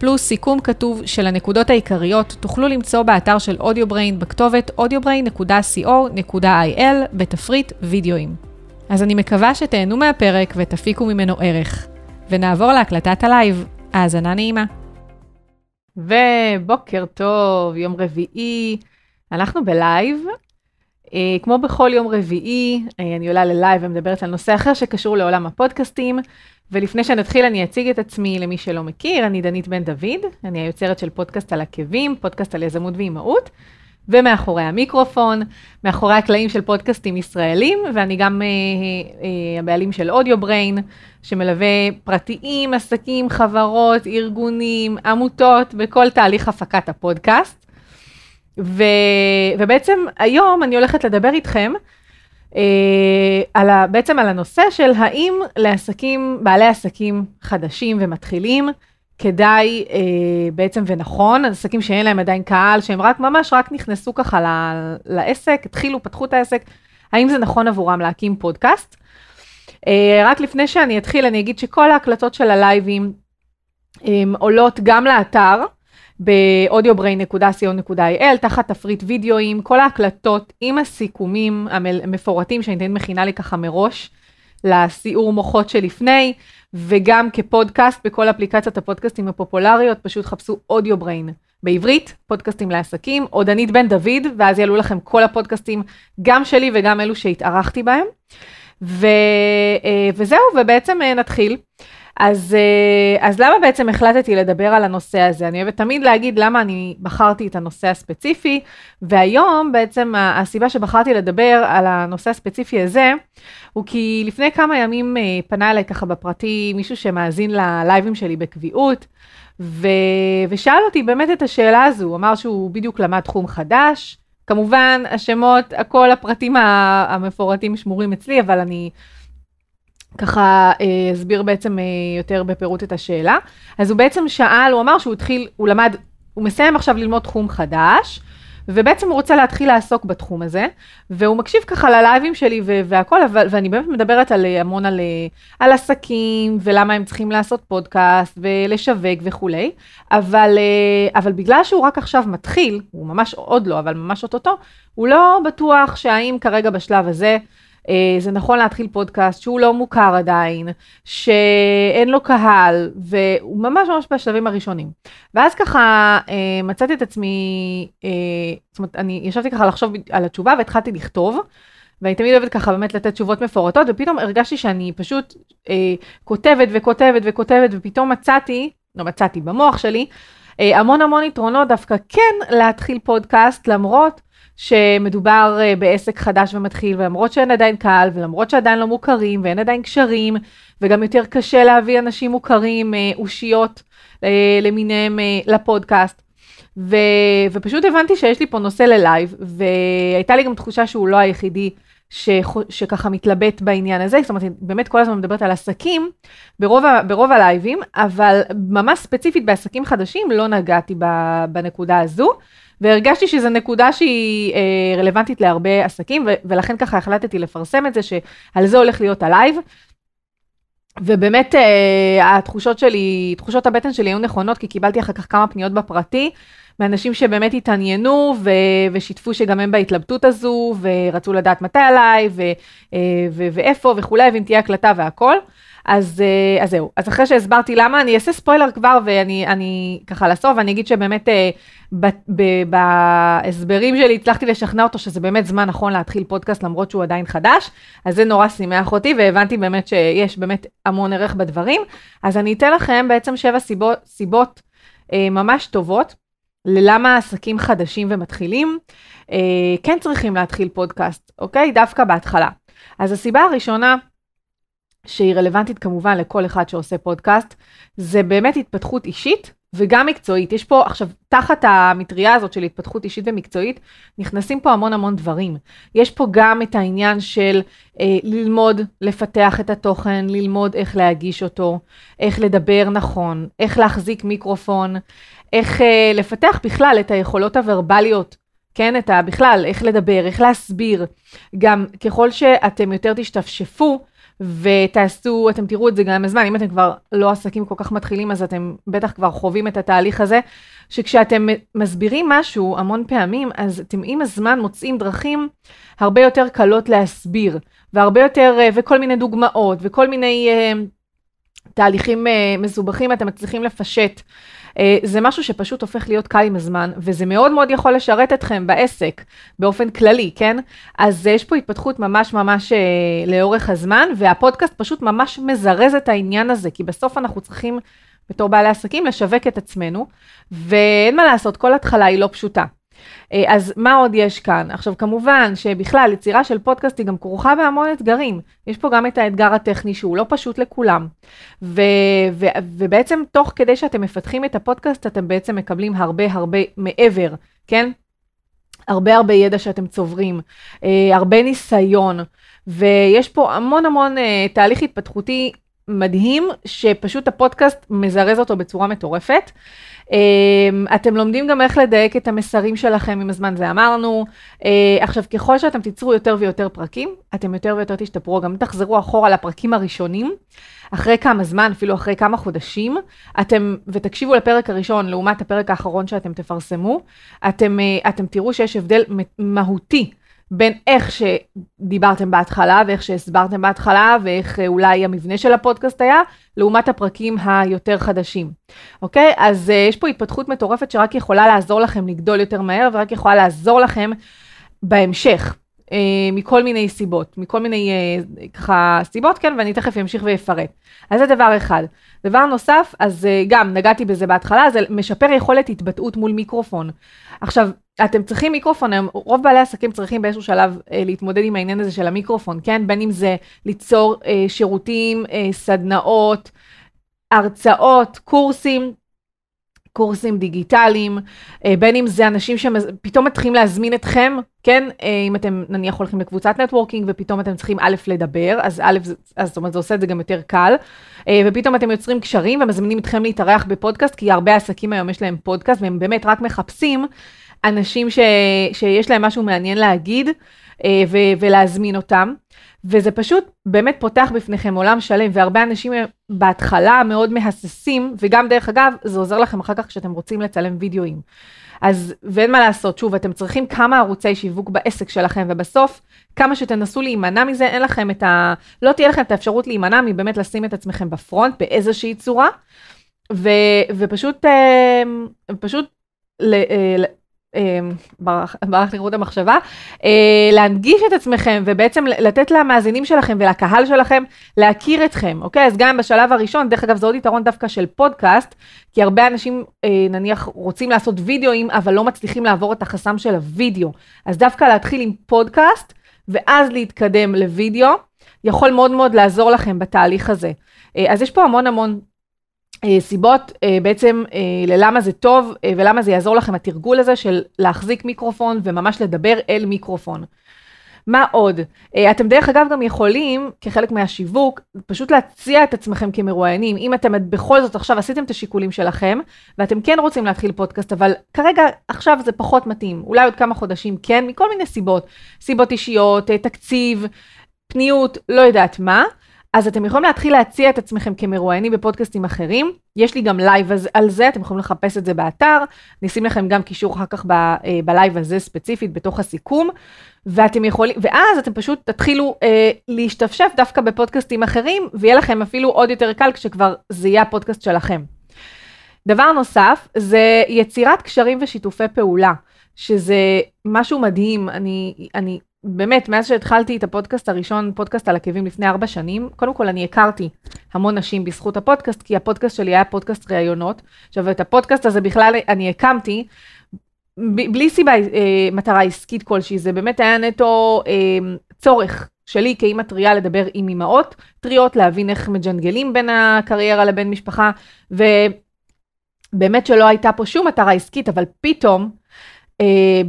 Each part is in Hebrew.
פלוס סיכום כתוב של הנקודות העיקריות, תוכלו למצוא באתר של אודיובריין בכתובת audiobrain.co.il בתפריט וידאוים. אז אני מקווה שתהנו מהפרק ותפיקו ממנו ערך. ונעבור להקלטת הלייב. האזנה נעימה. ובוקר טוב, יום רביעי, אנחנו בלייב. אה, כמו בכל יום רביעי, אה, אני עולה ללייב ומדברת על נושא אחר שקשור לעולם הפודקאסטים. ולפני שנתחיל אני אציג את עצמי למי שלא מכיר, אני דנית בן דוד, אני היוצרת של פודקאסט על עקבים, פודקאסט על יזמות ואימהות, ומאחורי המיקרופון, מאחורי הקלעים של פודקאסטים ישראלים, ואני גם אה, אה, הבעלים של אודיו בריין, שמלווה פרטיים, עסקים, חברות, ארגונים, עמותות, בכל תהליך הפקת הפודקאסט. ו, ובעצם היום אני הולכת לדבר איתכם אה, על ה, בעצם על הנושא של האם לעסקים, בעלי עסקים חדשים ומתחילים, כדאי אה, בעצם ונכון, עסקים שאין להם עדיין קהל, שהם רק ממש רק נכנסו ככה ל, לעסק, התחילו, פתחו את העסק, האם זה נכון עבורם להקים פודקאסט? אה, רק לפני שאני אתחיל, אני אגיד שכל ההקלטות של הלייבים אה, עולות גם לאתר, ב-audiobrain.co.il, תחת תפריט וידאוים, כל ההקלטות עם הסיכומים המפורטים שאני תמיד מכינה לי ככה מראש לסיעור מוחות שלפני, וגם כפודקאסט בכל אפליקציות הפודקאסטים הפופולריות, פשוט חפשו אודיובריין בעברית, פודקאסטים לעסקים, או דנית בן דוד, ואז יעלו לכם כל הפודקאסטים, גם שלי וגם אלו שהתארחתי בהם. ו, אה, וזהו, ובעצם אה, נתחיל. אז, אה, אז למה בעצם החלטתי לדבר על הנושא הזה? אני אוהבת תמיד להגיד למה אני בחרתי את הנושא הספציפי, והיום בעצם הסיבה שבחרתי לדבר על הנושא הספציפי הזה, הוא כי לפני כמה ימים אה, פנה אליי ככה בפרטי מישהו שמאזין ללייבים שלי בקביעות, ו... ושאל אותי באמת את השאלה הזו, הוא אמר שהוא בדיוק למד תחום חדש, כמובן השמות, כל הפרטים המפורטים שמורים אצלי, אבל אני ככה אה, אסביר בעצם אה, יותר בפירוט את השאלה. אז הוא בעצם שאל, הוא אמר שהוא התחיל, הוא למד, הוא מסיים עכשיו ללמוד תחום חדש, ובעצם הוא רוצה להתחיל לעסוק בתחום הזה, והוא מקשיב ככה ללייבים שלי והכל, אבל, ואני באמת מדברת על, אה, המון על, על עסקים, ולמה הם צריכים לעשות פודקאסט, ולשווק וכולי, אבל, אבל בגלל שהוא רק עכשיו מתחיל, הוא ממש עוד לא, אבל ממש אוטוטו, הוא לא בטוח שהאם כרגע בשלב הזה, זה נכון להתחיל פודקאסט שהוא לא מוכר עדיין, שאין לו קהל, והוא ממש ממש בשלבים הראשונים. ואז ככה אה, מצאתי את עצמי, אה, זאת אומרת, אני ישבתי ככה לחשוב על התשובה והתחלתי לכתוב. ואני תמיד אוהבת ככה באמת לתת תשובות מפורטות, ופתאום הרגשתי שאני פשוט אה, כותבת וכותבת וכותבת, ופתאום מצאתי, לא מצאתי, במוח שלי, אה, המון המון יתרונות דווקא כן להתחיל פודקאסט, למרות שמדובר אה, בעסק חדש ומתחיל, ולמרות שאין עדיין קהל, ולמרות שעדיין לא מוכרים, ואין עדיין קשרים, וגם יותר קשה להביא אנשים מוכרים, אה, אושיות אה, למיניהם לפודקאסט. ו, ופשוט הבנתי שיש לי פה נושא ללייב, והייתה לי גם תחושה שהוא לא היחידי ש, שככה מתלבט בעניין הזה, זאת אומרת, באמת כל הזמן מדברת על עסקים ברוב, ברוב הלייבים, אבל ממש ספציפית בעסקים חדשים לא נגעתי בנקודה הזו. והרגשתי שזו נקודה שהיא אה, רלוונטית להרבה עסקים, ו- ולכן ככה החלטתי לפרסם את זה, שעל זה הולך להיות הלייב. ובאמת אה, התחושות שלי, תחושות הבטן שלי היו נכונות, כי קיבלתי אחר כך כמה פניות בפרטי, מאנשים שבאמת התעניינו ו- ושיתפו שגם הם בהתלבטות הזו, ורצו לדעת מתי הלייב, ו- אה, ו- ואיפה וכולי, ואם תהיה הקלטה והכל. אז, אה, אז זהו, אז אחרי שהסברתי למה, אני אעשה ספוילר כבר, ואני אני, ככה לסוף, ואני אגיד שבאמת אה, ב, ב, בהסברים שלי הצלחתי לשכנע אותו שזה באמת זמן נכון להתחיל פודקאסט למרות שהוא עדיין חדש, אז זה נורא שימח אותי, והבנתי באמת שיש באמת המון ערך בדברים. אז אני אתן לכם בעצם שבע סיבות, סיבות אה, ממש טובות ללמה עסקים חדשים ומתחילים אה, כן צריכים להתחיל פודקאסט, אוקיי? דווקא בהתחלה. אז הסיבה הראשונה, שהיא רלוונטית כמובן לכל אחד שעושה פודקאסט, זה באמת התפתחות אישית וגם מקצועית. יש פה עכשיו, תחת המטריה הזאת של התפתחות אישית ומקצועית, נכנסים פה המון המון דברים. יש פה גם את העניין של אה, ללמוד לפתח את התוכן, ללמוד איך להגיש אותו, איך לדבר נכון, איך להחזיק מיקרופון, איך אה, לפתח בכלל את היכולות הוורבליות כן, את ה... בכלל, איך לדבר, איך להסביר. גם ככל שאתם יותר תשתפשפו ותעשו, אתם תראו את זה גם הזמן, אם אתם כבר לא עסקים כל כך מתחילים, אז אתם בטח כבר חווים את התהליך הזה, שכשאתם מסבירים משהו המון פעמים, אז אתם עם הזמן מוצאים דרכים הרבה יותר קלות להסביר, והרבה יותר, אה, וכל מיני דוגמאות, וכל מיני uh, תהליכים uh, מסובכים אתם מצליחים לפשט. אה, זה משהו שפשוט הופך להיות קל עם הזמן, וזה מאוד מאוד יכול לשרת אתכם בעסק, באופן כללי, כן? אז יש פה התפתחות ממש ממש אה, לאורך הזמן, והפודקאסט פשוט ממש מזרז את העניין הזה, כי בסוף אנחנו צריכים, בתור בעלי עסקים, לשווק את עצמנו, ואין מה לעשות, כל התחלה היא לא פשוטה. אה, אז מה עוד יש כאן? עכשיו כמובן שבכלל יצירה של פודקאסט היא גם כרוכה בהמון אתגרים. יש פה גם את האתגר הטכני שהוא לא פשוט לכולם. ו- ו- ובעצם תוך כדי שאתם מפתחים את הפודקאסט אתם בעצם מקבלים הרבה הרבה מעבר, כן? הרבה הרבה ידע שאתם צוברים, אה, הרבה ניסיון, ויש פה המון המון אה, תהליך התפתחותי מדהים, שפשוט הפודקאסט מזרז אותו בצורה מטורפת. אתם לומדים גם איך לדייק את המסרים שלכם עם הזמן, זה אמרנו. אה, עכשיו, ככל שאתם תיצרו יותר ויותר פרקים, אתם יותר ויותר תשתפרו, גם תחזרו אחורה לפרקים הראשונים, אחרי כמה זמן, אפילו אחרי כמה חודשים, אתם, ותקשיבו לפרק הראשון לעומת הפרק האחרון שאתם תפרסמו, אתם, אה, אתם תראו שיש הבדל מהותי בין איך שדיברתם בהתחלה ואיך שהסברתם בהתחלה ואיך אה, אולי המבנה של הפודקאסט היה, לעומת הפרקים היותר חדשים. אוקיי? אז uh, יש פה התפתחות מטורפת שרק יכולה לעזור לכם לגדול יותר מהר ורק יכולה לעזור לכם בהמשך. Uh, מכל מיני סיבות, מכל מיני uh, ככה סיבות, כן, ואני תכף אמשיך ואפרט. אז זה דבר אחד. דבר נוסף, אז uh, גם נגעתי בזה בהתחלה, זה משפר יכולת התבטאות מול מיקרופון. עכשיו, אתם צריכים מיקרופון, היום רוב בעלי עסקים צריכים באיזשהו שלב אה, להתמודד עם העניין הזה של המיקרופון, כן? בין אם זה ליצור אה, שירותים, אה, סדנאות, הרצאות, קורסים, קורסים דיגיטליים, אה, בין אם זה אנשים שפתאום מתחילים להזמין אתכם, כן? אה, אם אתם נניח הולכים לקבוצת נטוורקינג ופתאום אתם צריכים א' לדבר, אז א', אז זאת אומרת זה עושה את זה גם יותר קל, אה, ופתאום אתם יוצרים קשרים ומזמינים אתכם להתארח בפודקאסט, כי הרבה עסקים היום יש להם פודקאסט והם באמת רק מחפשים אנשים ש, שיש להם משהו מעניין להגיד ו, ולהזמין אותם. וזה פשוט באמת פותח בפניכם עולם שלם, והרבה אנשים בהתחלה מאוד מהססים, וגם דרך אגב, זה עוזר לכם אחר כך כשאתם רוצים לצלם וידאוים. אז, ואין מה לעשות, שוב, אתם צריכים כמה ערוצי שיווק בעסק שלכם, ובסוף, כמה שתנסו להימנע מזה, אין לכם את ה... לא תהיה לכם את האפשרות להימנע מבאמת לשים את עצמכם בפרונט באיזושהי צורה, ו, ופשוט, אה, פשוט אה, ברח, ברח חוט המחשבה, אה, להנגיש את עצמכם ובעצם לתת למאזינים שלכם ולקהל שלכם להכיר אתכם, אוקיי? אז גם בשלב הראשון, דרך אגב זה עוד יתרון דווקא של פודקאסט, כי הרבה אנשים אה, נניח רוצים לעשות וידאוים, אבל לא מצליחים לעבור את החסם של הוידאו. אז דווקא להתחיל עם פודקאסט ואז להתקדם לוידאו, יכול מאוד מאוד לעזור לכם בתהליך הזה. אה, אז יש פה המון המון סיבות אה, בעצם אה, ללמה זה טוב ולמה זה יעזור לכם התרגול הזה של להחזיק מיקרופון וממש לדבר אל מיקרופון. מה עוד? אתם דרך אגב גם יכולים, כחלק מהשיווק, פשוט להציע את עצמכם כמרואיינים. אם אתם בכל זאת עכשיו עשיתם את השיקולים שלכם, ואתם כן רוצים להתחיל פודקאסט, אבל כרגע, עכשיו זה פחות מתאים. אולי עוד כמה חודשים כן, מכל מיני סיבות. סיבות אישיות, תקציב, פניות, לא יודעת מה. אז אתם יכולים להתחיל להציע את עצמכם כמרואיינים בפודקאסטים אחרים. יש לי גם לייב על זה, אתם יכולים לחפש את זה באתר. נשים לכם גם קישור אחר כך אה, בלייב הזה ספציפית בתוך הסיכום. ואתם יכולים, ואז אתם פשוט תתחילו אה, להשתפשף דווקא בפודקאסטים אחרים, ויהיה לכם אפילו עוד יותר קל כשכבר זה יהיה הפודקאסט שלכם. דבר נוסף, זה יצירת קשרים ושיתופי פעולה, שזה משהו מדהים. אני, אני באמת, מאז שהתחלתי את הפודקאסט הראשון, פודקאסט על עקבים לפני ארבע שנים, קודם כל אני הכרתי המון נשים בזכות הפודקאסט, כי הפודקאסט שלי היה פודקאסט ראיונות. עכשיו, את הפודקאסט הזה בכלל אני הקמתי, בלי סיבה, אה, מטרה עסקית כלשהי, זה באמת היה נטו אה, צורך שלי כאימא טריה לדבר עם אימהות טריות, להבין איך מג'נגלים בין הקריירה לבין משפחה, ו... באמת שלא הייתה פה שום מטרה עסקית, אבל פתאום,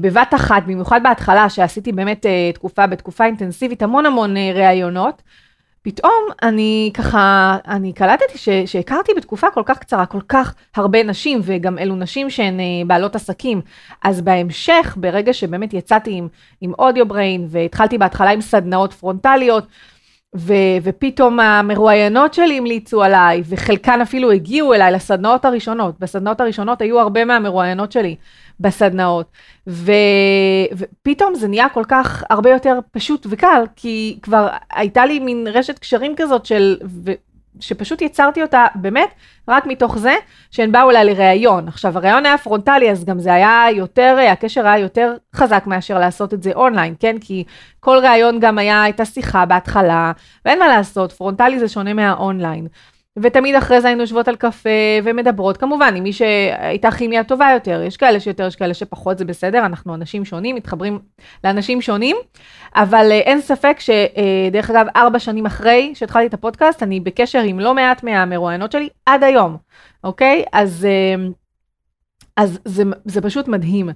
בבת אחת, במיוחד בהתחלה, שעשיתי באמת אה, תקופה, בתקופה אינטנסיבית, המון המון אה, ראיונות, פתאום אני ככה, אני קלטתי ש, שהכרתי בתקופה כל כך קצרה, כל כך הרבה נשים, וגם אלו נשים שהן אה, בעלות עסקים. אז בהמשך, ברגע שבאמת יצאתי עם, עם אודיו בריין, והתחלתי בהתחלה עם סדנאות פרונטליות, ו, ופתאום המרואיינות שלי המליצו עליי, וחלקן אפילו הגיעו אליי לסדנאות הראשונות. בסדנאות הראשונות היו הרבה מהמרואיינות שלי בסדנאות. ו, ופתאום זה נהיה כל כך הרבה יותר פשוט וקל, כי כבר הייתה לי מין רשת קשרים כזאת של, ו, שפשוט יצרתי אותה באמת רק מתוך זה שהן באו אליי לראיון. עכשיו, הראיון היה פרונטלי, אז גם זה היה יותר, הקשר היה יותר חזק מאשר לעשות את זה אונליין, כן? כי כל ראיון גם היה, הייתה שיחה בהתחלה, ואין מה לעשות, פרונטלי זה שונה מהאונליין. ותמיד אחרי זה היינו יושבות על קפה ומדברות, כמובן, עם מי שהייתה כימיה טובה יותר, יש כאלה שיותר, יש כאלה שפחות, זה בסדר, אנחנו אנשים שונים, מתחברים לאנשים שונים, אבל אה, אין ספק שדרך אגב, ארבע שנים אחרי שהתחלתי את הפודקאסט, אני בקשר עם לא מעט מהמרואיינות שלי עד היום, אוקיי? אז, אה, אז זה, זה פשוט מדהים.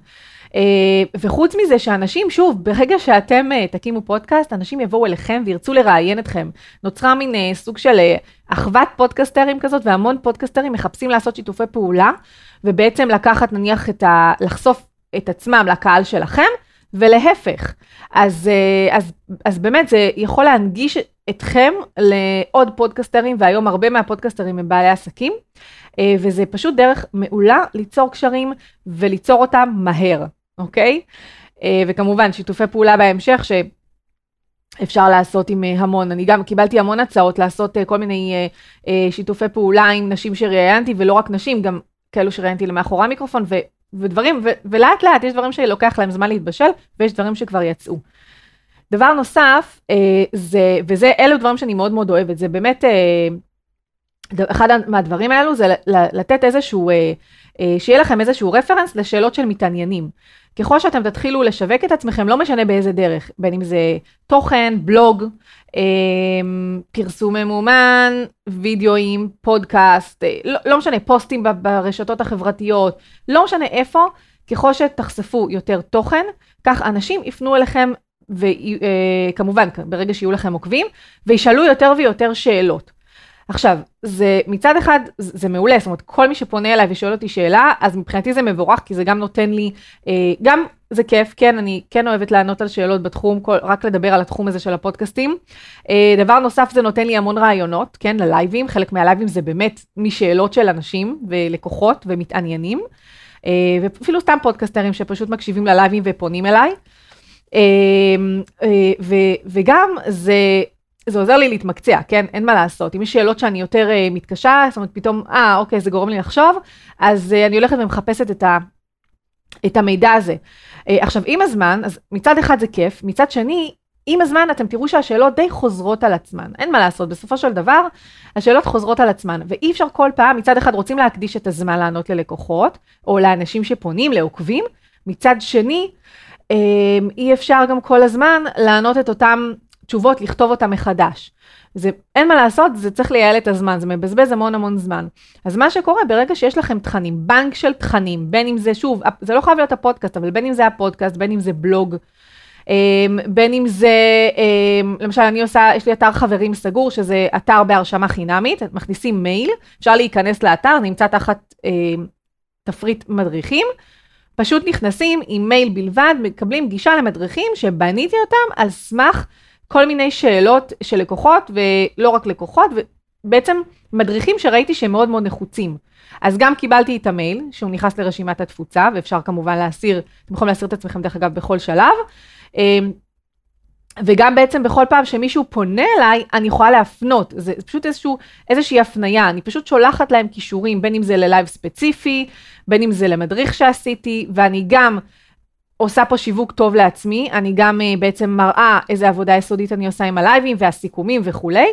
אה, וחוץ מזה שאנשים, שוב, ברגע שאתם אה, תקימו פודקאסט, אנשים יבואו אליכם וירצו לראיין אתכם. נוצרה מין אה, סוג של אחוות פודקסטרים כזאת, והמון פודקסטרים מחפשים לעשות שיתופי פעולה, ובעצם לקחת נניח את ה... לחשוף את עצמם לקהל שלכם, ולהפך. אז, אז, אז באמת זה יכול להנגיש אתכם לעוד פודקסטרים, והיום הרבה מהפודקסטרים הם בעלי עסקים, וזה פשוט דרך מעולה ליצור קשרים וליצור אותם מהר. אוקיי? אה, וכמובן, שיתופי פעולה בהמשך, שאפשר לעשות עם אה, המון. אני גם קיבלתי המון הצעות לעשות אה, כל מיני שיתופי פעולה עם נשים שראיינתי, ולא רק נשים, גם כאלו שראיינתי למאחורי המיקרופון, ו, ודברים, ו, ולאט לאט יש דברים שלוקח להם זמן להתבשל, ויש דברים שכבר יצאו. דבר נוסף, זה, וזה, אלו דברים שאני מאוד מאוד אוהבת, זה באמת, אחד מהדברים האלו זה לתת איזשהו, שיהיה לכם איזשהו רפרנס לשאלות של מתעניינים. ככל שאתם תתחילו לשווק את עצמכם, לא משנה באיזה דרך, בין אם זה תוכן, בלוג, אה, פרסום ממומן, וידאוים, פודקאסט, אה, לא, לא משנה, פוסטים ברשתות החברתיות, לא משנה איפה, ככל שתחשפו יותר תוכן, כך אנשים יפנו אליכם, וכמובן, אה, ברגע שיהיו לכם עוקבים, וישאלו יותר ויותר שאלות. עכשיו, זה מצד אחד, זה מעולה, זאת אומרת, כל מי שפונה אליי ושואל אותי שאלה, אז מבחינתי זה מבורך, כי זה גם נותן לי, אה, גם זה כיף, כן, אני כן אוהבת לענות על שאלות בתחום, כל, רק לדבר על התחום הזה של הפודקאסטים. אה, דבר נוסף, זה נותן לי המון רעיונות, כן, ללייבים, חלק מהלייבים זה באמת משאלות של אנשים ולקוחות ומתעניינים, אה, ואפילו סתם פודקסטרים שפשוט מקשיבים ללייבים ופונים אליי. אה, אה, ו, וגם זה זה עוזר לי להתמקצע, כן? אין מה לעשות. אם יש שאלות שאני יותר uh, מתקשה, זאת אומרת, פתאום, אה, אוקיי, זה גורם לי לחשוב, אז uh, אני הולכת ומחפשת את, ה, את המידע הזה. Uh, עכשיו, עם הזמן, אז מצד אחד זה כיף, מצד שני, עם הזמן אתם תראו שהשאלות די חוזרות על עצמן. אין מה לעשות, בסופו של דבר, השאלות חוזרות על עצמן, ואי אפשר כל פעם, מצד אחד רוצים להקדיש את הזמן לענות ללקוחות, או לאנשים שפונים, לעוקבים, מצד שני, אי אפשר גם כל הזמן לענות את אותם תשובות, לכתוב אותן מחדש. זה, אין מה לעשות, זה צריך לייעל את הזמן, זה מבזבז המון המון זמן. אז מה שקורה, ברגע שיש לכם תכנים, בנק של תכנים, בין אם זה, שוב, זה לא חייב להיות הפודקאסט, אבל בין אם זה הפודקאסט, בין אם זה בלוג, אמ, בין אם זה, אמ, למשל, אני עושה, יש לי אתר חברים סגור, שזה אתר בהרשמה חינמית, מכניסים מייל, אפשר להיכנס לאתר, נמצא תחת אמ, תפריט מדריכים. פשוט נכנסים עם מייל בלבד, מקבלים גישה למדריכים שבניתי אותם על סמך כל מיני שאלות של לקוחות, ולא רק לקוחות, ובעצם מדריכים שראיתי שהם מאוד מאוד נחוצים. אז גם קיבלתי את המייל, שהוא נכנס לרשימת התפוצה, ואפשר כמובן להסיר, אתם יכולים להסיר את עצמכם דרך אגב בכל שלב. אמ, וגם בעצם בכל פעם שמישהו פונה אליי, אני יכולה להפנות, זה פשוט איזשהו, איזושהי הפנייה, אני פשוט שולחת להם קישורים, בין אם זה ללייב ספציפי, בין אם זה למדריך שעשיתי, ואני גם עושה פה שיווק טוב לעצמי, אני גם אה, בעצם מראה איזה עבודה יסודית אני עושה עם הלייבים והסיכומים וכולי,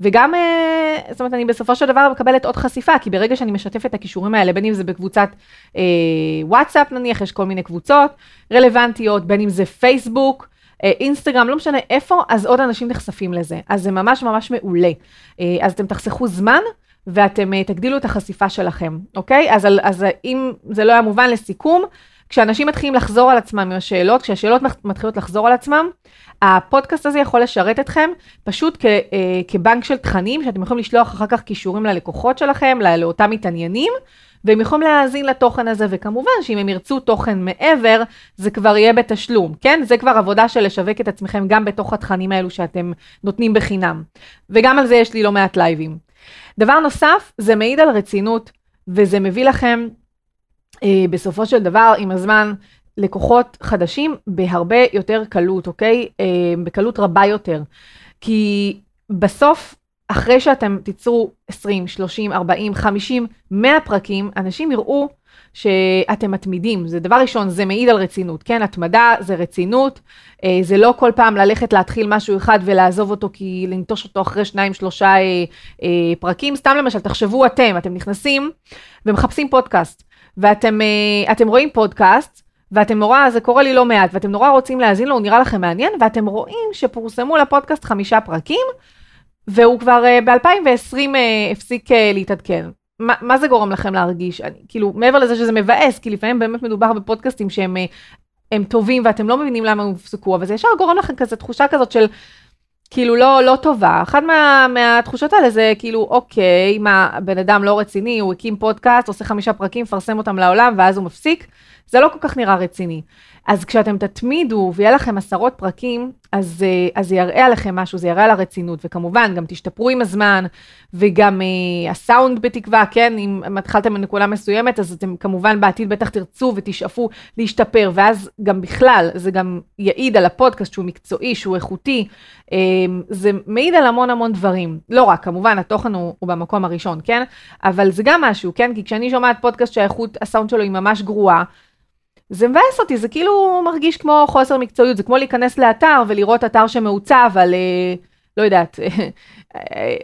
וגם, אה, זאת אומרת, אני בסופו של דבר מקבלת עוד חשיפה, כי ברגע שאני משתפת את הקישורים האלה, בין אם זה בקבוצת אה, וואטסאפ נניח, יש כל מיני קבוצות רלוונטיות, בין אם זה פייסבוק, אינסטגרם, לא משנה איפה, אז עוד אנשים נחשפים לזה. אז זה ממש ממש מעולה. אה, אז אתם תחסכו זמן, ואתם תגדילו את החשיפה שלכם, אוקיי? אז, אז אם זה לא היה מובן לסיכום, כשאנשים מתחילים לחזור על עצמם עם השאלות, כשהשאלות מתחילות לחזור על עצמם, הפודקאסט הזה יכול לשרת אתכם פשוט כ, אה, כבנק של תכנים, שאתם יכולים לשלוח אחר כך קישורים ללקוחות שלכם, לאותם מתעניינים, והם יכולים להאזין לתוכן הזה, וכמובן שאם הם ירצו תוכן מעבר, זה כבר יהיה בתשלום, כן? זה כבר עבודה של לשווק את עצמכם גם בתוך התכנים האלו שאתם נותנים בחינם. וגם על זה יש לי לא מעט לייבים. דבר נוסף, זה מעיד על רצינות, וזה מביא לכם בסופו של דבר, עם הזמן, לקוחות חדשים בהרבה יותר קלות, אוקיי? אה, בקלות רבה יותר. כי בסוף, אחרי שאתם תיצרו 20, 30, 40, 50, 100 פרקים, אנשים יראו שאתם מתמידים. זה דבר ראשון, זה מעיד על רצינות, כן? התמדה זה רצינות, אה, זה לא כל פעם ללכת להתחיל משהו אחד ולעזוב אותו כי לנטוש אותו אחרי שניים, שלושה אה, אה, פרקים. סתם למשל, תחשבו אתם, אתם נכנסים ומחפשים פודקאסט. ואתם uh, רואים פודקאסט, ואתם נורא, זה קורה לי לא מעט, ואתם נורא רוצים להאזין לו, הוא נראה לכם מעניין, ואתם רואים שפורסמו לפודקאסט חמישה פרקים, והוא כבר uh, ב-2020 uh, הפסיק להתעדכן. מה, מה זה גורם לכם להרגיש? אני, כאילו, מעבר לזה שזה מבאס, כי לפעמים באמת מדובר בפודקאסטים שהם הם טובים ואתם לא מבינים למה הם הופסקו, אבל זה ישר גורם לכם כזה תחושה כזאת של כאילו לא, לא טובה. אחת מה, מהתחושות האלה זה כאילו, אוקיי, מה, בן אדם לא רציני, הוא הקים פודקאסט, עושה חמישה פרקים, מפרסם אותם לעולם, ואז הוא מפסיק. זה לא כל כך נראה רציני. אז כשאתם תתמידו ויהיה לכם עשרות פרקים, אז, אה, אז זה יראה עליכם משהו, זה יראה על הרצינות, וכמובן, גם תשתפרו עם הזמן, וגם אה, הסאונד בתקווה, כן, אם התחלתם בנקודה מסוימת, אז אתם כמובן בעתיד בטח תרצו ותשאפו להשתפר, ואז גם בכלל, זה גם יעיד על הפודקאסט שהוא מקצועי, שהוא איכותי, אה, זה מעיד על המון המון דברים. לא רק, כמובן, התוכן הוא, הוא במקום הראשון, כן? אבל זה גם משהו, כן? כי כשאני שומעת פודקאסט שהאיכות הסאונד שלו היא ממש גרועה, זה מבאס אותי, זה כאילו מרגיש כמו חוסר מקצועיות, זה כמו להיכנס לאתר ולראות אתר שמעוצב על, אה, לא יודעת, אה,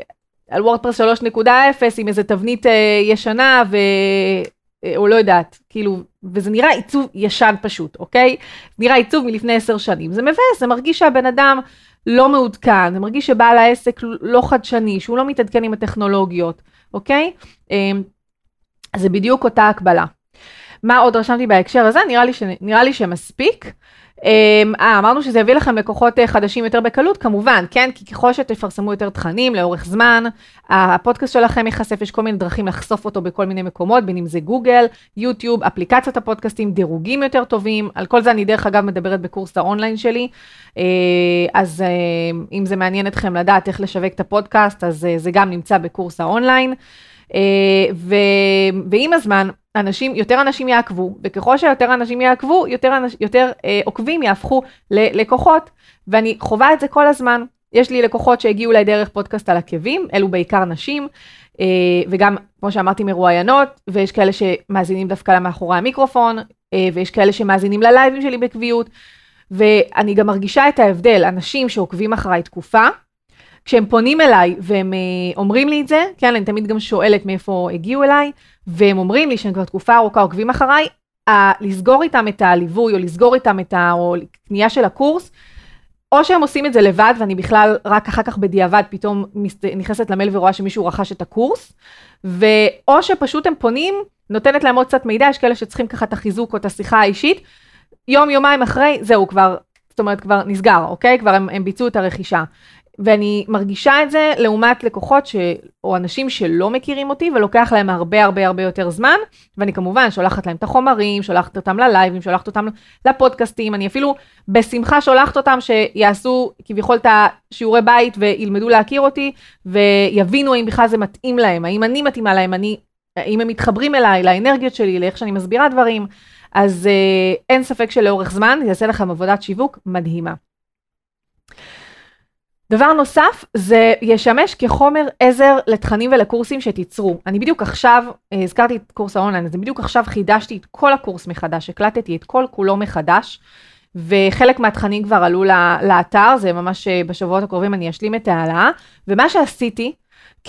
על וורדפרס 3.0 עם איזה תבנית אה, ישנה ו... או לא יודעת, כאילו, וזה נראה עיצוב ישן פשוט, אוקיי? נראה עיצוב מלפני עשר שנים. זה מבאס, זה מרגיש שהבן אדם לא מעודכן, זה מרגיש שבעל העסק לא חדשני, שהוא לא מתעדכן עם הטכנולוגיות, אוקיי? זה בדיוק אותה הקבלה. מה עוד רשמתי בהקשר הזה? נראה לי, ש... נראה לי שמספיק. אמ, אה, אמרנו שזה יביא לכם לקוחות אה, חדשים יותר בקלות, כמובן, כן? כי ככל שתפרסמו יותר תכנים לאורך זמן, הפודקאסט שלכם ייחשף, יש כל מיני דרכים לחשוף אותו בכל מיני מקומות, בין אם זה גוגל, יוטיוב, אפליקציות הפודקאסטים, דירוגים יותר טובים, על כל זה אני דרך אגב מדברת בקורס האונליין שלי, אה, אז אה, אם זה מעניין אתכם לדעת איך לשווק את הפודקאסט, אז זה גם נמצא בקורס האונליין. ו... ועם הזמן, אנשים, יותר אנשים יעקבו, וככל שיותר אנשים יעקבו, יותר, אנש, יותר אה, עוקבים יהפכו ללקוחות, ואני חווה את זה כל הזמן. יש לי לקוחות שהגיעו אליי דרך פודקאסט על עקבים, אלו בעיקר נשים, אה, וגם, כמו שאמרתי, מרואיינות, ויש כאלה שמאזינים דווקא למאחורי המיקרופון, אה, ויש כאלה שמאזינים ללייבים שלי בקביעות, ואני גם מרגישה את ההבדל, אנשים שעוקבים אחריי תקופה, כשהם פונים אליי והם אה, אומרים לי את זה, כן, אני תמיד גם שואלת מאיפה הגיעו אליי, והם אומרים לי שהם כבר תקופה ארוכה עוקבים אחריי, לסגור איתם את הליווי או לסגור איתם את ה... או קנייה של הקורס, או שהם עושים את זה לבד ואני בכלל רק אחר כך בדיעבד פתאום נכנסת למייל ורואה שמישהו רכש את הקורס, ואו שפשוט הם פונים, נותנת להם עוד קצת מידע, יש כאלה שצריכים ככה את החיזוק או את השיחה האישית, יום יומיים אחרי, זהו כבר, זאת אומרת כבר נסגר, אוקיי? כבר הם, הם ביצעו את הרכישה. ואני מרגישה את זה לעומת לקוחות ש... או אנשים שלא מכירים אותי ולוקח להם הרבה הרבה הרבה יותר זמן, ואני כמובן שולחת להם את החומרים, שולחת אותם ללייבים, שולחת אותם לפודקאסטים, אני אפילו בשמחה שולחת אותם שיעשו כביכול את השיעורי בית וילמדו להכיר אותי ויבינו האם בכלל זה מתאים להם, האם אני מתאימה להם, אני, האם הם מתחברים אליי, לאנרגיות שלי, לאיך שאני מסבירה דברים, אז אה, אין ספק שלאורך זמן זה יעשה לכם עבודת שיווק מדהימה. דבר נוסף, זה ישמש כחומר עזר לתכנים ולקורסים שתיצרו. אני בדיוק עכשיו, אה, הזכרתי את קורס האונליין, אז בדיוק עכשיו חידשתי את כל הקורס מחדש, הקלטתי את כל כולו מחדש, וחלק מהתכנים כבר עלו לאתר, זה ממש אה, בשבועות הקרובים אני אשלים את ההעלאה, ומה שעשיתי,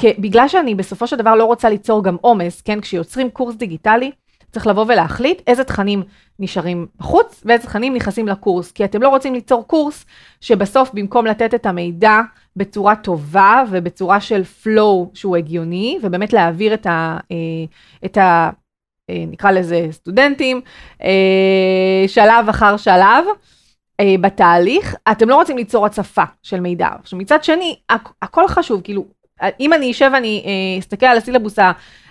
בגלל שאני בסופו של דבר לא רוצה ליצור גם עומס, כן, כשיוצרים קורס דיגיטלי, צריך לבוא ולהחליט איזה תכנים נשארים בחוץ ואיזה תכנים נכנסים לקורס, כי אתם לא רוצים ליצור קורס שבסוף במקום לתת את המידע בצורה טובה ובצורה של flow שהוא הגיוני, ובאמת להעביר את ה... אה, את ה אה, נקרא לזה סטודנטים, אה, שלב אחר שלב. בתהליך, אתם לא רוצים ליצור הצפה של מידע. עכשיו מצד שני, הכ- הכל חשוב, כאילו, אם אני אשב ואני אסתכל על הסילבוס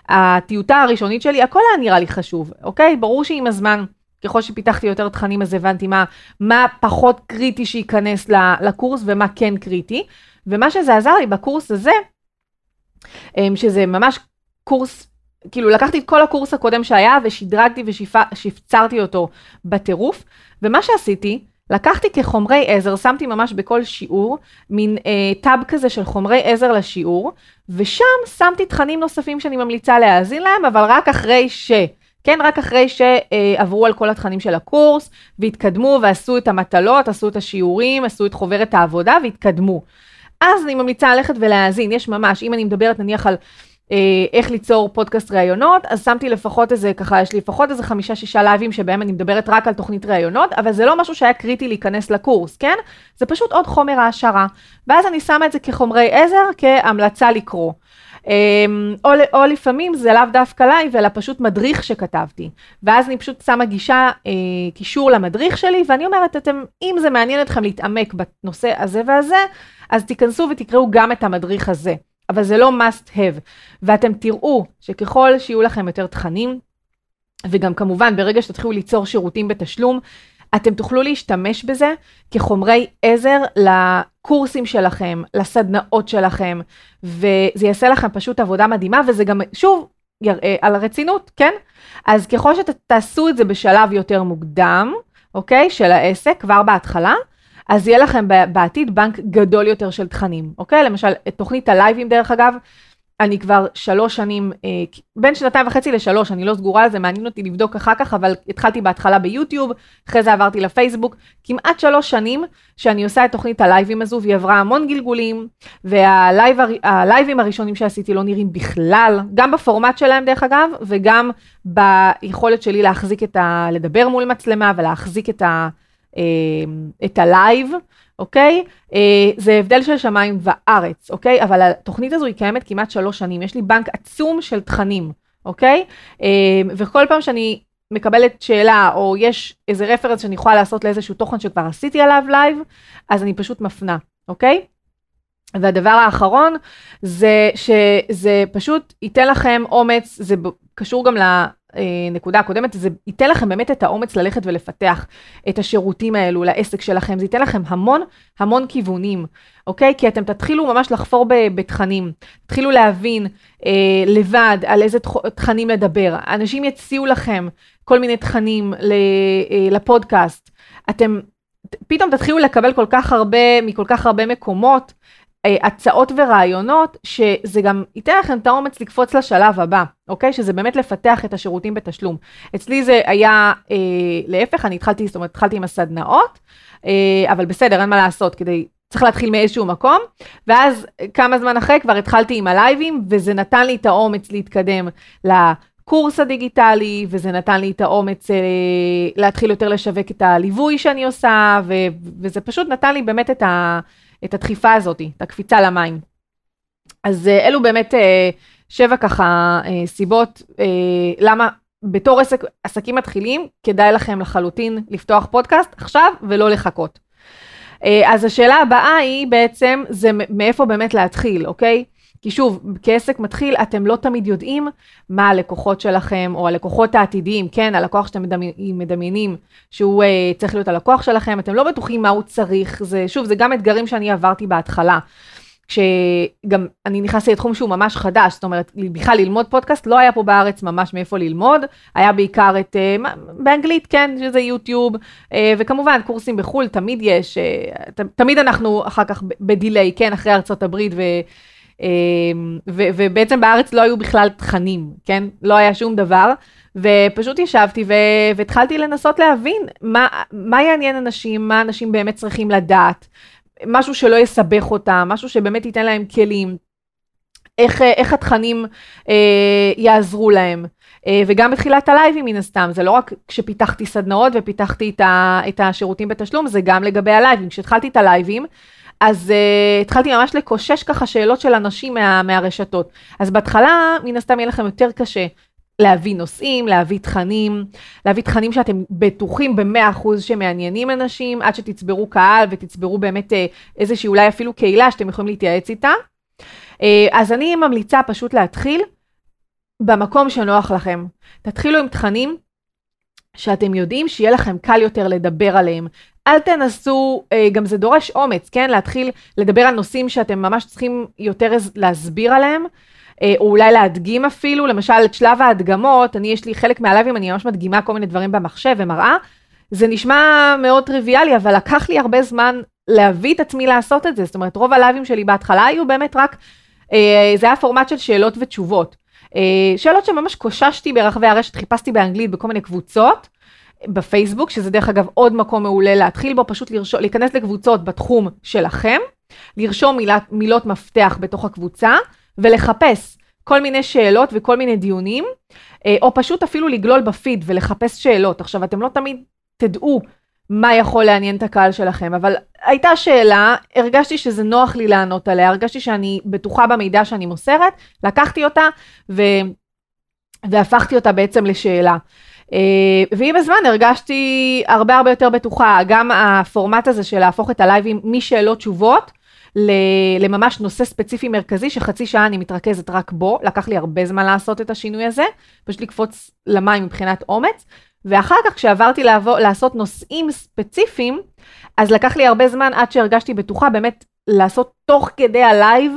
הטיוטה הראשונית שלי, הכל היה נראה לי חשוב, אוקיי? ברור שעם הזמן, ככל שפיתחתי יותר תכנים, אז הבנתי מה, מה פחות קריטי שייכנס לקורס ומה כן קריטי. ומה שזה עזר לי בקורס הזה, אמ, שזה ממש קורס, כאילו לקחתי את כל הקורס הקודם שהיה ושדרגתי ושפצרתי אותו בטירוף, ומה שעשיתי, לקחתי כחומרי עזר, שמתי ממש בכל שיעור, מין אה, טאב כזה של חומרי עזר לשיעור, ושם שמתי תכנים נוספים שאני ממליצה להאזין להם, אבל רק אחרי ש... כן, רק אחרי שעברו על כל התכנים של הקורס, והתקדמו ועשו את המטלות, עשו את השיעורים, עשו את חוברת העבודה והתקדמו. אז אני ממליצה ללכת ולהאזין, יש ממש, אם אני מדברת נניח על אה, איך ליצור פודקאסט ראיונות, אז שמתי לפחות איזה, ככה, יש לי לפחות איזה חמישה-שישה לייבים שבהם אני מדברת רק על תוכנית ראיונות, אבל זה לא משהו שהיה קריטי להיכנס לקורס, כן? זה פשוט עוד חומר העשרה. ואז אני שמה את זה כחומרי עזר, כהמלצה לקרוא. אמ, או, או לפעמים זה לאו דווקא לייב, אלא פשוט מדריך שכתבתי. ואז אני פשוט שמה גישה, אה, קישור למדריך שלי, ואני אומרת, אתם, אם זה מעניין אתכם להתעמק בנושא הזה והזה, אז תיכנסו ותקראו גם את המדריך הזה. אבל זה לא must have. ואתם תראו שככל שיהיו לכם יותר תכנים, וגם כמובן ברגע שתתחילו ליצור שירותים בתשלום, אתם תוכלו להשתמש בזה כחומרי עזר לקורסים שלכם, לסדנאות שלכם, וזה יעשה לכם פשוט עבודה מדהימה, וזה גם, שוב, יראה על הרצינות, כן? אז ככל שתעשו את זה בשלב יותר מוקדם, אוקיי, של העסק, כבר בהתחלה, אז יהיה לכם בעתיד בנק גדול יותר של תכנים, אוקיי? למשל, את תוכנית הלייבים, דרך אגב, אני כבר שלוש שנים, אה, בין שנתיים וחצי לשלוש, אני לא סגורה על זה, מעניין אותי לבדוק אחר כך, אבל התחלתי בהתחלה ביוטיוב, אחרי זה עברתי לפייסבוק, כמעט שלוש שנים שאני עושה את תוכנית הלייבים הזו, והיא עברה המון גלגולים, והלייבים הראשונים שעשיתי לא נראים בכלל, גם בפורמט שלהם דרך אגב, וגם ביכולת שלי להחזיק את ה... לדבר מול מצלמה ולהחזיק את ה... אה, את הלייב, אוקיי? אה, זה הבדל של שמיים וארץ, אוקיי? אבל התוכנית הזו היא קיימת כמעט שלוש שנים, יש לי בנק עצום של תכנים, אוקיי? אה, וכל פעם שאני מקבלת שאלה, או יש איזה רפרנס שאני יכולה לעשות לאיזשהו תוכן שכבר עשיתי עליו לייב, אז אני פשוט מפנה, אוקיי? והדבר האחרון זה שזה פשוט ייתן לכם אומץ, זה קשור גם לנקודה הקודמת, זה ייתן לכם באמת את האומץ ללכת ולפתח את השירותים האלו לעסק שלכם, זה ייתן לכם המון המון כיוונים, אוקיי? כי אתם תתחילו ממש לחפור בתכנים, תתחילו להבין אה, לבד על איזה תכנים לדבר, אנשים יציעו לכם כל מיני תכנים אה, לפודקאסט, אתם פתאום תתחילו לקבל כל כך הרבה, מכל כך הרבה מקומות, אה, הצעות ורעיונות, שזה גם ייתן לכם את האומץ לקפוץ לשלב הבא, אוקיי? שזה באמת לפתח את השירותים בתשלום. אצלי זה היה אה, להפך, אני התחלתי, זאת אומרת, התחלתי עם הסדנאות, אה, אבל בסדר, אין מה לעשות, כדי, צריך להתחיל מאיזשהו מקום, ואז כמה זמן אחרי כבר התחלתי עם הלייבים, וזה נתן לי את האומץ להתקדם לקורס הדיגיטלי, וזה נתן לי את האומץ אה, להתחיל יותר לשווק את הליווי שאני עושה, ו, וזה פשוט נתן לי באמת את ה... את הדחיפה הזאת, את הקפיצה למים. אז אה, אלו באמת אה, שבע ככה אה, סיבות למה בתור עסק, עסקים מתחילים, כדאי לכם לחלוטין לפתוח פודקאסט עכשיו ולא לחכות. אז השאלה הבאה היא בעצם, זה מאיפה באמת להתחיל, אוקיי? כי שוב, כעסק מתחיל, אתם לא תמיד יודעים מה הלקוחות שלכם, או הלקוחות העתידיים, כן, הלקוח שאתם מדמיינים שהוא uh, צריך להיות הלקוח שלכם, אתם לא בטוחים מה הוא צריך, זה, שוב, זה גם אתגרים שאני עברתי בהתחלה. כשגם אני נכנסתי לתחום שהוא ממש חדש, זאת אומרת, בכלל ללמוד פודקאסט, לא היה פה בארץ ממש מאיפה ללמוד, היה בעיקר את, uh, באנגלית, כן, שזה יוטיוב, uh, וכמובן קורסים בחו"ל, תמיד יש, uh, ת, תמיד אנחנו אחר כך בדיליי, כן, אחרי ארצות הברית, ו... אמ, ו- ובעצם בארץ לא היו בכלל תכנים, כן? לא היה שום דבר, ופשוט ישבתי ו- והתחלתי לנסות להבין מה, מה יעניין אנשים, מה אנשים באמת צריכים לדעת, משהו שלא יסבך אותם, משהו שבאמת ייתן להם כלים. איך, איך התכנים אה, יעזרו להם, אה, וגם בתחילת הלייבים מן הסתם, זה לא רק כשפיתחתי סדנאות ופיתחתי את, ה, את השירותים בתשלום, זה גם לגבי הלייבים. כשהתחלתי את הלייבים, אז uh, התחלתי ממש לקושש ככה שאלות של אנשים מה, מהרשתות. אז בהתחלה, מן הסתם יהיה לכם יותר קשה להביא נושאים, להביא תכנים, להביא תכנים שאתם בטוחים במאה אחוז שמעניינים אנשים, עד שתצברו קהל ותצברו באמת uh, איזושהי אולי אפילו קהילה שאתם יכולים להתייעץ איתה. Uh, אז אני ממליצה פשוט להתחיל במקום שנוח לכם. תתחילו עם תכנים שאתם יודעים שיהיה לכם קל יותר לדבר עליהם. אל תנסו, אה, גם זה דורש אומץ, כן? להתחיל לדבר על נושאים שאתם ממש צריכים יותר להסביר עליהם, אה, או אולי להדגים אפילו, למשל את שלב ההדגמות, אני יש לי חלק מהלייבים, אני ממש מדגימה כל מיני דברים במחשב ומראה. זה נשמע מאוד טריוויאלי, אבל לקח לי הרבה זמן להביא את עצמי לעשות את זה. זאת אומרת, רוב הלייבים שלי בהתחלה היו באמת רק, אה, זה היה פורמט של שאלות ותשובות. שאלות שממש קוששתי ברחבי הרשת, חיפשתי באנגלית בכל מיני קבוצות, בפייסבוק, שזה דרך אגב עוד מקום מעולה להתחיל בו, פשוט לרשום, להיכנס לקבוצות בתחום שלכם, לרשום מילת, מילות מפתח בתוך הקבוצה, ולחפש כל מיני שאלות וכל מיני דיונים, אה, או פשוט אפילו לגלול בפיד ולחפש שאלות. עכשיו, אתם לא תמיד תדעו מה יכול לעניין את הקהל שלכם, אבל הייתה שאלה, הרגשתי שזה נוח לי לענות עליה, הרגשתי שאני בטוחה במידע שאני מוסרת, לקחתי אותה ו... והפכתי אותה בעצם לשאלה. אה, ועם הזמן הרגשתי הרבה הרבה יותר בטוחה, גם הפורמט הזה של להפוך את הלייבים משאלות תשובות לממש נושא ספציפי מרכזי שחצי שעה אני מתרכזת רק בו, לקח לי הרבה זמן לעשות את השינוי הזה, פשוט לקפוץ למים מבחינת אומץ, ואחר כך כשעברתי לעבור, לעשות נושאים ספציפיים, אז לקח לי הרבה זמן עד שהרגשתי בטוחה באמת לעשות תוך כדי הלייב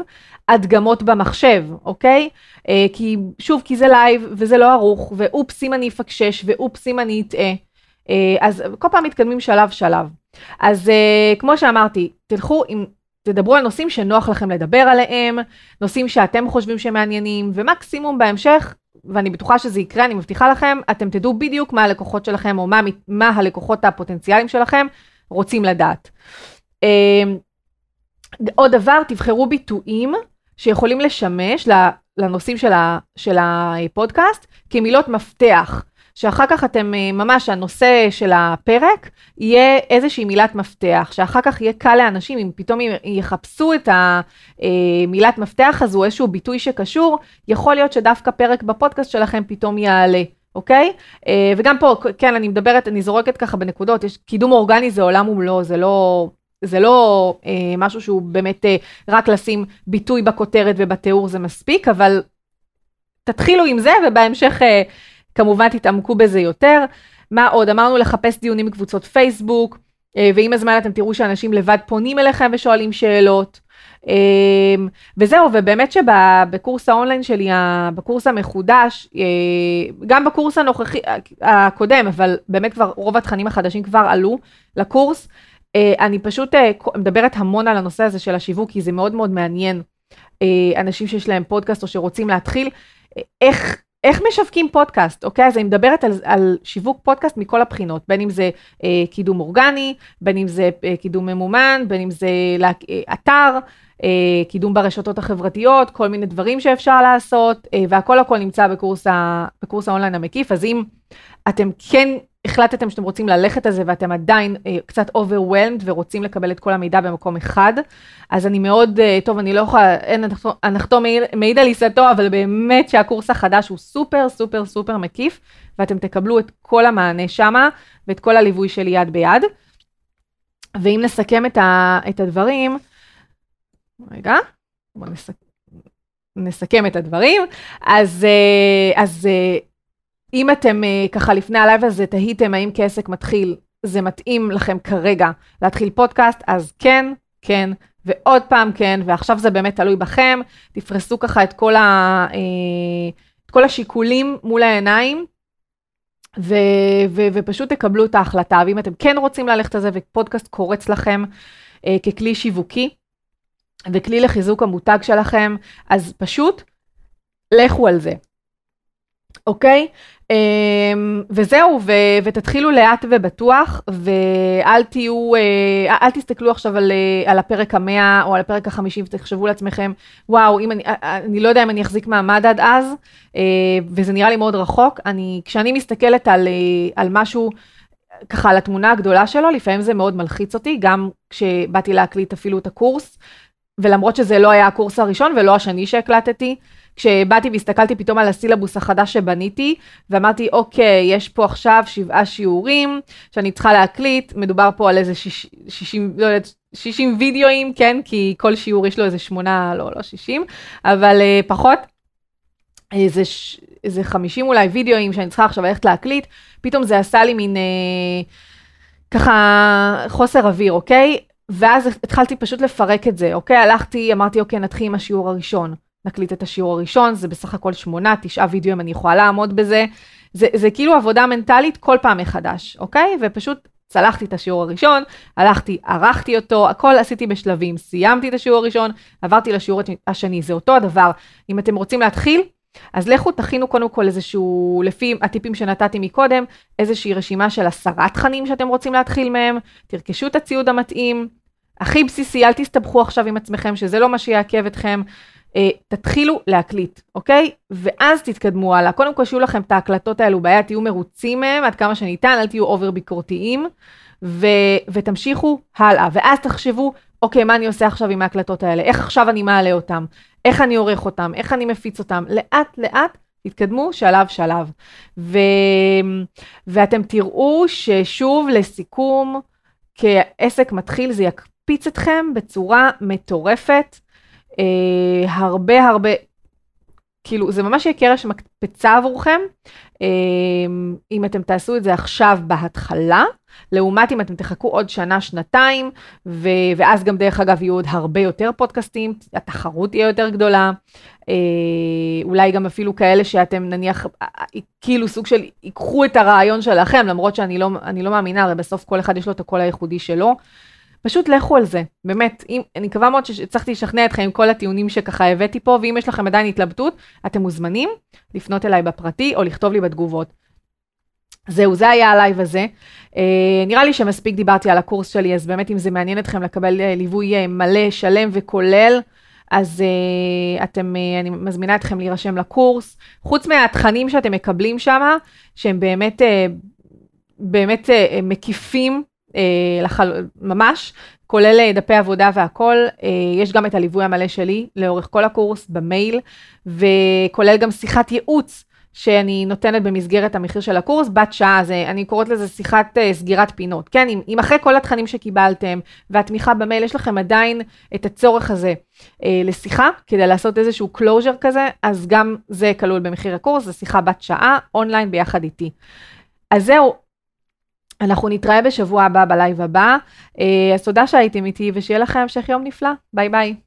הדגמות במחשב, אוקיי? אה, כי שוב, כי זה לייב וזה לא ערוך, ואופס אם אני אפקשש, ואופס אם אני אטעה. אה, אז כל פעם מתקדמים שלב שלב. אז אה, כמו שאמרתי, תלכו עם, תדברו על נושאים שנוח לכם לדבר עליהם, נושאים שאתם חושבים שמעניינים, ומקסימום בהמשך, ואני בטוחה שזה יקרה, אני מבטיחה לכם, אתם תדעו בדיוק מה הלקוחות שלכם, או מה, מה הלקוחות הפוטנציאליים שלכם רוצים לדעת. עוד דבר, תבחרו ביטויים שיכולים לשמש לנושאים של, ה, של הפודקאסט כמילות מפתח, שאחר כך אתם אה, ממש, הנושא של הפרק יהיה איזושהי מילת מפתח, שאחר כך יהיה קל לאנשים, אם פתאום יחפשו את המילת מפתח הזו, איזשהו ביטוי שקשור, יכול להיות שדווקא פרק בפודקאסט שלכם פתאום יעלה. אוקיי? אה, וגם פה, כן, אני מדברת, אני זורקת ככה בנקודות, יש קידום אורגני זה עולם ומלואו, זה לא, זה לא אה, משהו שהוא באמת אה, רק לשים ביטוי בכותרת ובתיאור זה מספיק, אבל תתחילו עם זה ובהמשך אה, כמובן תתעמקו בזה יותר. מה עוד? אמרנו לחפש דיונים בקבוצות פייסבוק, אה, ועם הזמן אתם תראו שאנשים לבד פונים אליכם ושואלים שאלות. אה, וזהו, ובאמת שבקורס האונליין שלי, בקורס המחודש, אה, גם בקורס הנוכחי, הקודם, אבל באמת כבר רוב התכנים החדשים כבר עלו לקורס, אה, אני פשוט אה, מדברת המון על הנושא הזה של השיווק, כי זה מאוד מאוד מעניין אה, אנשים שיש להם פודקאסט או שרוצים להתחיל, איך, איך משווקים פודקאסט, אוקיי? אז אני מדברת על, על שיווק פודקאסט מכל הבחינות, בין אם זה אה, קידום אורגני, בין אם זה אה, קידום ממומן, בין אם זה אה, אתר, אה, קידום ברשתות החברתיות, כל מיני דברים שאפשר לעשות, אה, והכל הכל נמצא בקורס, ה, בקורס האונליין המקיף, אז אם אתם כן החלטתם שאתם רוצים ללכת על זה ואתם עדיין אה, קצת overwhelmed ורוצים לקבל את כל המידע במקום אחד, אז אני מאוד, אה, טוב, אני לא יכולה, אין הנחתום מעיד על עיסתו, אבל באמת שהקורס החדש הוא סופר סופר סופר מקיף, ואתם תקבלו את כל המענה שמה ואת כל הליווי שלי יד ביד. ואם נסכם את, ה, את הדברים, רגע, בואו נסכם. נסכם את הדברים. אז, אה, אז אה, אם אתם אה, ככה לפני הלייב הזה תהיתם האם כעסק מתחיל, זה מתאים לכם כרגע להתחיל פודקאסט, אז כן, כן, ועוד פעם כן, ועכשיו זה באמת תלוי בכם, תפרסו ככה את כל, ה, אה, את כל השיקולים מול העיניים. ו- ו- ופשוט תקבלו את ההחלטה, ואם אתם כן רוצים ללכת על זה ופודקאסט קורץ לכם אה, ככלי שיווקי וכלי לחיזוק המותג שלכם, אז פשוט לכו על זה, אוקיי? אמ, וזהו, ו, ותתחילו לאט ובטוח, ואל תהיו, אה, אל תסתכלו עכשיו על, אה, על הפרק המאה או על הפרק החמישי ותחשבו לעצמכם, וואו, אם אני, אה, אני לא יודע אם אני אחזיק מעמד עד אז, וזה נראה לי מאוד רחוק. אני, כשאני מסתכלת על, על משהו, ככה על התמונה הגדולה שלו, לפעמים זה מאוד מלחיץ אותי, גם כשבאתי להקליט אפילו את הקורס, ולמרות שזה לא היה הקורס הראשון ולא השני שהקלטתי, כשבאתי והסתכלתי פתאום על הסילבוס החדש שבניתי, ואמרתי, אוקיי, יש פה עכשיו שבעה שיעורים שאני צריכה להקליט, מדובר פה על איזה 60, לא יודעת, 60 וידאוים, כן? כי כל שיעור יש לו איזה שמונה, לא, לא 60, אבל uh, פחות. איזה, איזה 50 אולי וידאוים שאני צריכה עכשיו ללכת להקליט, פתאום זה עשה לי מין אה, ככה חוסר אוויר, אוקיי? ואז התחלתי פשוט לפרק את זה, אוקיי? הלכתי, אמרתי, אוקיי, נתחיל עם השיעור הראשון. נקליט את השיעור הראשון, זה בסך הכל שמונה, תשעה וידאוים, אני יכולה לעמוד בזה. זה, זה כאילו עבודה מנטלית כל פעם מחדש, אוקיי? ופשוט צלחתי את השיעור הראשון, הלכתי, ערכתי אותו, הכל עשיתי בשלבים, סיימתי את השיעור הראשון, עברתי לשיעור השני, זה אותו הדבר. אם אתם רוצים להתחיל, אז לכו תכינו קודם כל איזשהו, לפי הטיפים שנתתי מקודם, איזושהי רשימה של עשרה תכנים שאתם רוצים להתחיל מהם, תרכשו את הציוד המתאים, הכי בסיסי, אל תסתבכו עכשיו עם עצמכם, שזה לא מה שיעכב אתכם. אה, תתחילו להקליט, אוקיי? ואז תתקדמו הלאה. קודם כל שיהיו לכם את ההקלטות האלו ביד, תהיו מרוצים מהם עד כמה שניתן, אל תהיו אובר ביקורתיים, ו- ותמשיכו הלאה. ואז תחשבו, אוקיי, מה אני עושה עכשיו עם ההקלטות האלה? איך עכשיו אני מעלה אותם? איך אני עורך אותם? איך אני מפיץ אותם? לאט לאט תתקדמו שלב שלב. ו... ואתם תראו ששוב, לסיכום, כעסק מתחיל זה יקפיץ אתכם בצורה מטורפת. אה, הרבה הרבה, כאילו זה ממש יהיה קרש מקפצה עבורכם, אה, אם אתם תעשו את זה עכשיו בהתחלה, לעומת אם אתם תחכו עוד שנה, שנתיים, ו- ואז גם דרך אגב יהיו עוד הרבה יותר פודקאסטים, התחרות תהיה יותר גדולה, אה, אולי גם אפילו כאלה שאתם נניח, אה, אה, כאילו סוג של, ייקחו את הרעיון שלכם, למרות שאני לא, לא מאמינה, הרי בסוף כל אחד יש לו את הקול הייחודי שלו. פשוט לכו על זה, באמת, אם, אני מקווה מאוד שהצלחתי לשכנע אתכם עם כל הטיעונים שככה הבאתי פה, ואם יש לכם עדיין התלבטות, אתם מוזמנים לפנות אליי בפרטי או לכתוב לי בתגובות. זהו, זה היה הלייב הזה. אה, נראה לי שמספיק דיברתי על הקורס שלי, אז באמת אם זה מעניין אתכם לקבל אה, ליווי אה, מלא, שלם וכולל, אז אה, אתם, אה, אני מזמינה אתכם להירשם לקורס. חוץ מהתכנים שאתם מקבלים שם, שהם באמת, אה, באמת uh, מקיפים אה, לחל... ממש, כולל אה, דפי עבודה והכל. אה, יש גם את הליווי המלא שלי לאורך כל הקורס במייל, וכולל גם שיחת ייעוץ. שאני נותנת במסגרת המחיר של הקורס, בת שעה, זה, אני קוראת לזה שיחת uh, סגירת פינות. כן, אם, אם אחרי כל התכנים שקיבלתם והתמיכה במייל, יש לכם עדיין את הצורך הזה uh, לשיחה, כדי לעשות איזשהו closure כזה, אז גם זה כלול במחיר הקורס, זו שיחה בת שעה, אונליין ביחד איתי. אז זהו, אנחנו נתראה בשבוע הבא בלייב הבא. אה, אז תודה שהייתם איתי ושיהיה לכם המשך יום נפלא. ביי ביי.